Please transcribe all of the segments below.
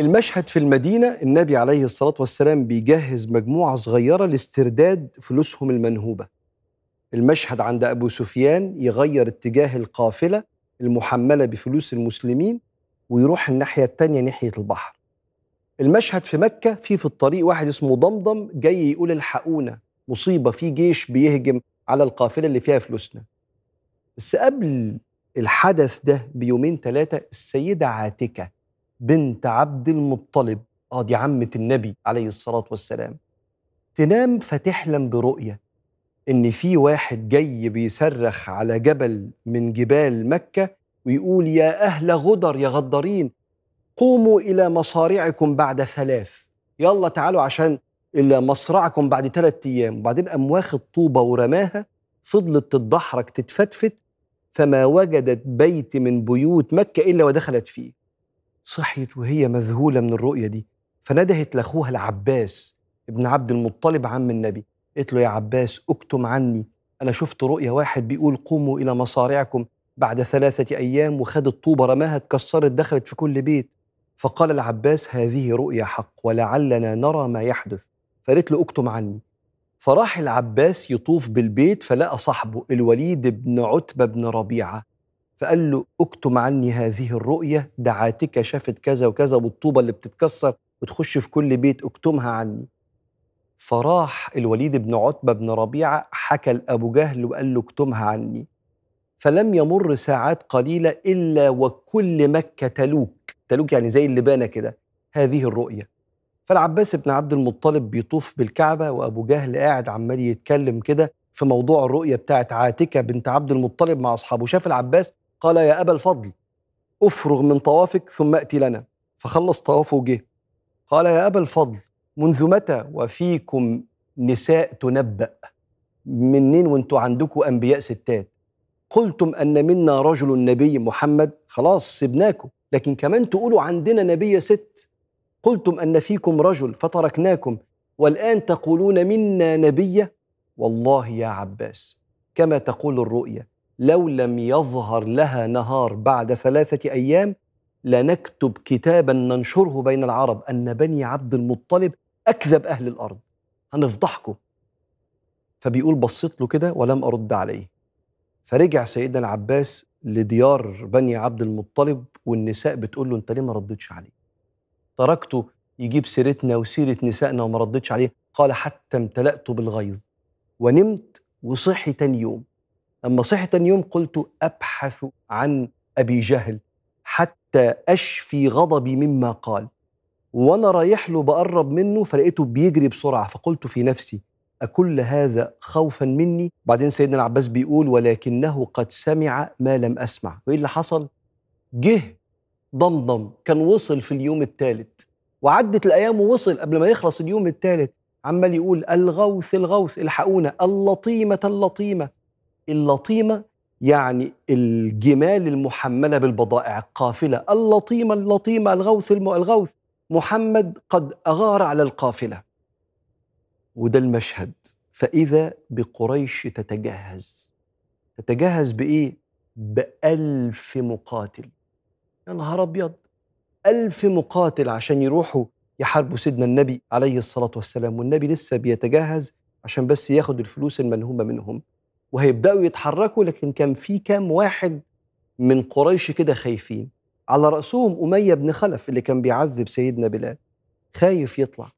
المشهد في المدينة النبي عليه الصلاة والسلام بيجهز مجموعة صغيرة لاسترداد فلوسهم المنهوبة. المشهد عند أبو سفيان يغير اتجاه القافلة المحملة بفلوس المسلمين ويروح الناحية التانية ناحية البحر. المشهد في مكة في في الطريق واحد اسمه ضمضم جاي يقول الحقونا مصيبة في جيش بيهجم على القافلة اللي فيها فلوسنا. بس قبل الحدث ده بيومين ثلاثة السيدة عاتكة بنت عبد المطلب آه دي عمة النبي عليه الصلاة والسلام. تنام فتحلم برؤية إن في واحد جاي بيصرخ على جبل من جبال مكة ويقول يا أهل غدر يا غدارين قوموا إلى مصارعكم بعد ثلاث. يلا تعالوا عشان إلى مصرعكم بعد ثلاثة أيام. وبعدين قام واخد طوبة ورماها فضلت تتدحرج تتفتفت فما وجدت بيت من بيوت مكة إلا ودخلت فيه. صحيت وهي مذهولة من الرؤية دي فندهت لأخوها العباس ابن عبد المطلب عم النبي قالت له يا عباس اكتم عني أنا شفت رؤية واحد بيقول قوموا إلى مصارعكم بعد ثلاثة أيام وخد الطوبة رماها اتكسرت دخلت في كل بيت. فقال العباس هذه رؤيا حق ولعلنا نرى ما يحدث. فقالت له اكتم عني. فراح العباس يطوف بالبيت فلقى صاحبه الوليد بن عتبة بن ربيعة. فقال له اكتم عني هذه الرؤية دعاتك شافت كذا وكذا والطوبة اللي بتتكسر وتخش في كل بيت اكتمها عني. فراح الوليد بن عتبة بن ربيعة حكى لأبو جهل وقال له اكتمها عني. فلم يمر ساعات قليلة إلا وكل مكة تلوك. تلوك يعني زي اللبانة كده. هذه الرؤية. فالعباس بن عبد المطلب بيطوف بالكعبة وأبو جهل قاعد عمال يتكلم كده في موضوع الرؤية بتاعت عاتكة بنت عبد المطلب مع أصحابه. شاف العباس قال يا أبا الفضل أفرغ من طوافك ثم أتي لنا. فخلص طوافه وجه. قال يا أبا الفضل منذ متى وفيكم نساء تنبأ؟ منين وانتوا عندكم أنبياء ستات؟ قلتم أن منا رجل النبي محمد. خلاص سبناكم لكن كمان تقولوا عندنا نبي ست. قلتم أن فيكم رجل فتركناكم والآن تقولون منا نبية؟ والله يا عباس كما تقول الرؤيا. لو لم يظهر لها نهار بعد ثلاثة أيام لنكتب كتابا ننشره بين العرب أن بني عبد المطلب أكذب أهل الأرض. هنفضحكم. فبيقول بصيت له كده ولم أرد عليه. فرجع سيدنا العباس لديار بني عبد المطلب والنساء بتقول له أنت ليه ما ردتش عليه؟ تركته يجيب سيرتنا وسيرة نسائنا وما ردتش عليه. قال حتى امتلأت بالغيظ. ونمت وصحي تاني يوم. لما صحي يوم قلت أبحث عن أبي جهل حتى أشفي غضبي مما قال. وأنا رايح له بقرب منه فلقيته بيجري بسرعة فقلت في نفسي أكل هذا خوفا مني؟ بعدين سيدنا العباس بيقول ولكنه قد سمع ما لم أسمع. وإيه اللي حصل؟ جه ضمضم كان وصل في اليوم الثالث وعدت الأيام ووصل قبل ما يخلص اليوم الثالث عمال يقول الغوث الغوث الحقونا اللطيمة اللطيمة. اللطيمة يعني الجمال المحملة بالبضائع. القافلة اللطيمة اللطيمة الغوث الغوث. محمد قد أغار على القافلة. وده المشهد. فإذا بقريش تتجهز. تتجهز بإيه؟ بألف مقاتل. يا نهار أبيض! ألف مقاتل عشان يروحوا يحاربوا سيدنا النبي عليه الصلاة والسلام. والنبي لسه بيتجهز عشان بس ياخد الفلوس المنهومة منهم. وهيبدأوا يتحركوا لكن كان في كام واحد من قريش كده خايفين. على رأسهم أمية بن خلف اللي كان بيعذب سيدنا بلال. خايف يطلع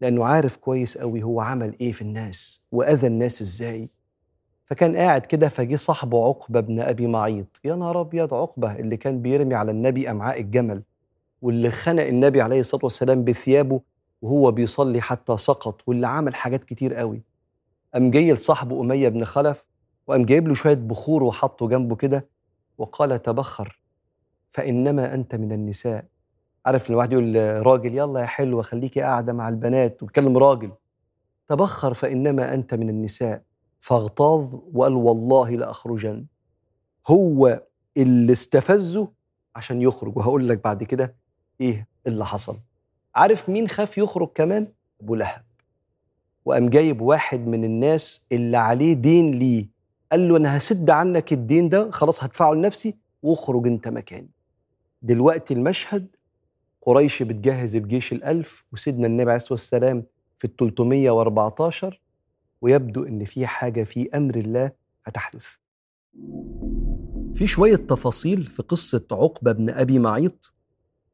لأنه عارف كويس قوي هو عمل إيه في الناس وأذى الناس إزاي. فكان قاعد كده فجه صاحبه عقبة بن أبي معيط. يا نهار أبيض عقبة اللي كان بيرمي على النبي أمعاء الجمل واللي خنق النبي عليه الصلاة والسلام بثيابه وهو بيصلي حتى سقط واللي عمل حاجات كتير قوي قام جاي لصاحبه أمية بن خلف وقام جايب له شوية بخور وحطه جنبه كده وقال تبخر فإنما أنت من النساء. عارف الواحد يقول راجل يلا يا حلوة خليكي قاعدة مع البنات وبيتكلم راجل. تبخر فإنما أنت من النساء. فاغتاظ وقال والله لاخرجن هو اللي استفزه عشان يخرج. وهقول لك بعد كده إيه اللي حصل. عارف مين خاف يخرج كمان؟ أبو لهب. وقام جايب واحد من الناس اللي عليه دين ليه. قال له أنا هسد عنك الدين ده خلاص هدفعه لنفسي واخرج أنت مكاني. دلوقتي المشهد قريش بتجهز الجيش الألف وسيدنا النبي عليه الصلاة والسلام في ال 314 ويبدو إن في حاجة في أمر الله هتحدث. في شوية تفاصيل في قصة عقبة بن أبي معيط.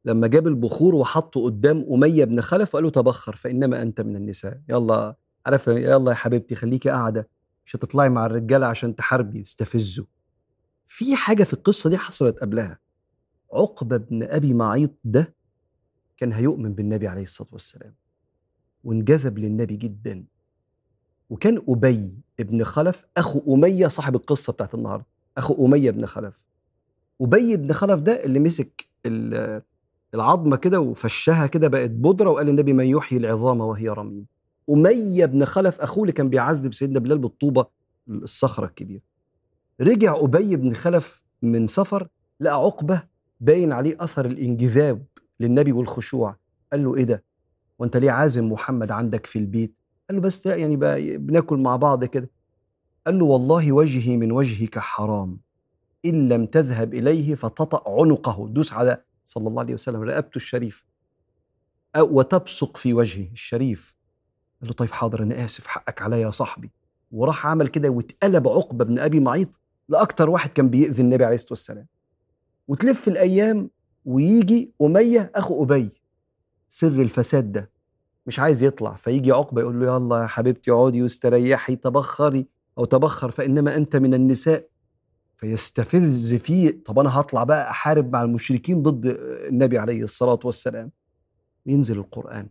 لما جاب البخور وحطه قدام أمية بن خلف وقال له تبخر فإنما أنت من النساء. يلا عارف يلا يا حبيبتي خليكي قاعدة مش هتطلعي مع الرجالة عشان تحاربي استفزوا. في حاجة في القصة دي حصلت قبلها. عقبة بن أبي معيط ده كان هيؤمن بالنبي عليه الصلاة والسلام وانجذب للنبي جدا. وكان أبي بن خلف أخو أمية صاحب القصة بتاعت النهاردة أخو أمية بن خلف. أبي بن خلف ده اللي مسك العظمة كده وفشها كده بقت بودرة وقال النبي من يحيي العظام وهي رميم. أمية بن خلف أخوه اللي كان بيعذب سيدنا بلال بالطوبة الصخرة الكبيرة. رجع أبي بن خلف من سفر لقى عقبة باين عليه أثر الإنجذاب للنبي والخشوع. قال له إيه ده؟ وأنت ليه عازم محمد عندك في البيت؟ قال له بس يعني بناكل مع بعض كده. قال له والله وجهي من وجهك حرام. إن لم تذهب إليه فتطأ عنقه. دوس على صلى الله عليه وسلم رقبته الشريف. وتبصق في وجهه الشريف. قال له طيب حاضر أنا آسف حقك عليا يا صاحبي. وراح عمل كده واتقلب عقبة بن أبي معيط لأكتر واحد كان بيأذي النبي عليه الصلاة والسلام. وتلف الأيام ويجي أمية أخو أبي. سر الفساد ده. مش عايز يطلع فيجي عقبة يقول له يلا يا حبيبتي اقعدي واستريحي تبخري أو تبخر فإنما أنت من النساء. فيستفز فيه طب أنا هطلع بقى أحارب مع المشركين ضد النبي عليه الصلاة والسلام. ينزل القرآن.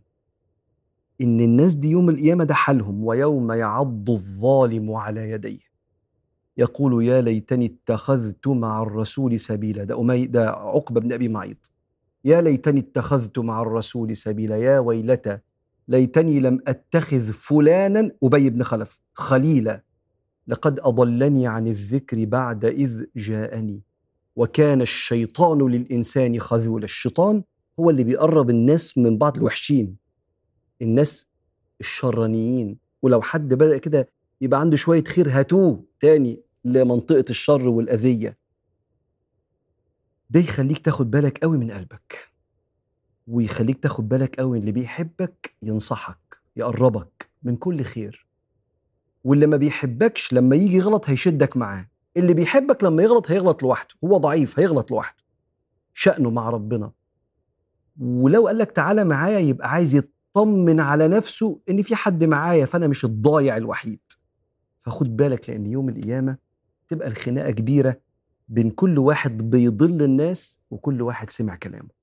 إن الناس دي يوم القيامة ده حالهم ويوم يعض الظالم على يديه. يقول يا ليتني اتخذت مع الرسول سبيلا. ده أمي ده عقبة بن أبي معيط. يا ليتني اتخذت مع الرسول سبيلا. يا ويلتى ليتني لم أتخذ فلانا أبي بن خلف. خليلا لقد أضلني عن الذكر بعد إذ جاءني. وكان الشيطان للإنسان خذولا. الشيطان هو اللي بيقرب الناس من بعض الوحشين. الناس الشرانيين ولو حد بدأ كده يبقى عنده شوية خير هاتوه تاني لمنطقة الشر والأذية. ده يخليك تاخد بالك قوي من قلبك ويخليك تاخد بالك قوي اللي بيحبك ينصحك يقربك من كل خير. واللي ما بيحبكش لما يجي غلط هيشدك معاه اللي بيحبك لما يغلط هيغلط لوحده هو ضعيف هيغلط لوحده شأنه مع ربنا. ولو قال لك تعالى معايا يبقى عايز يطمن على نفسه إن في حد معايا فأنا مش الضايع الوحيد. فخد بالك لأن يوم القيامة تبقى الخناقة كبيرة بين كل واحد بيضل الناس وكل واحد سمع كلامه.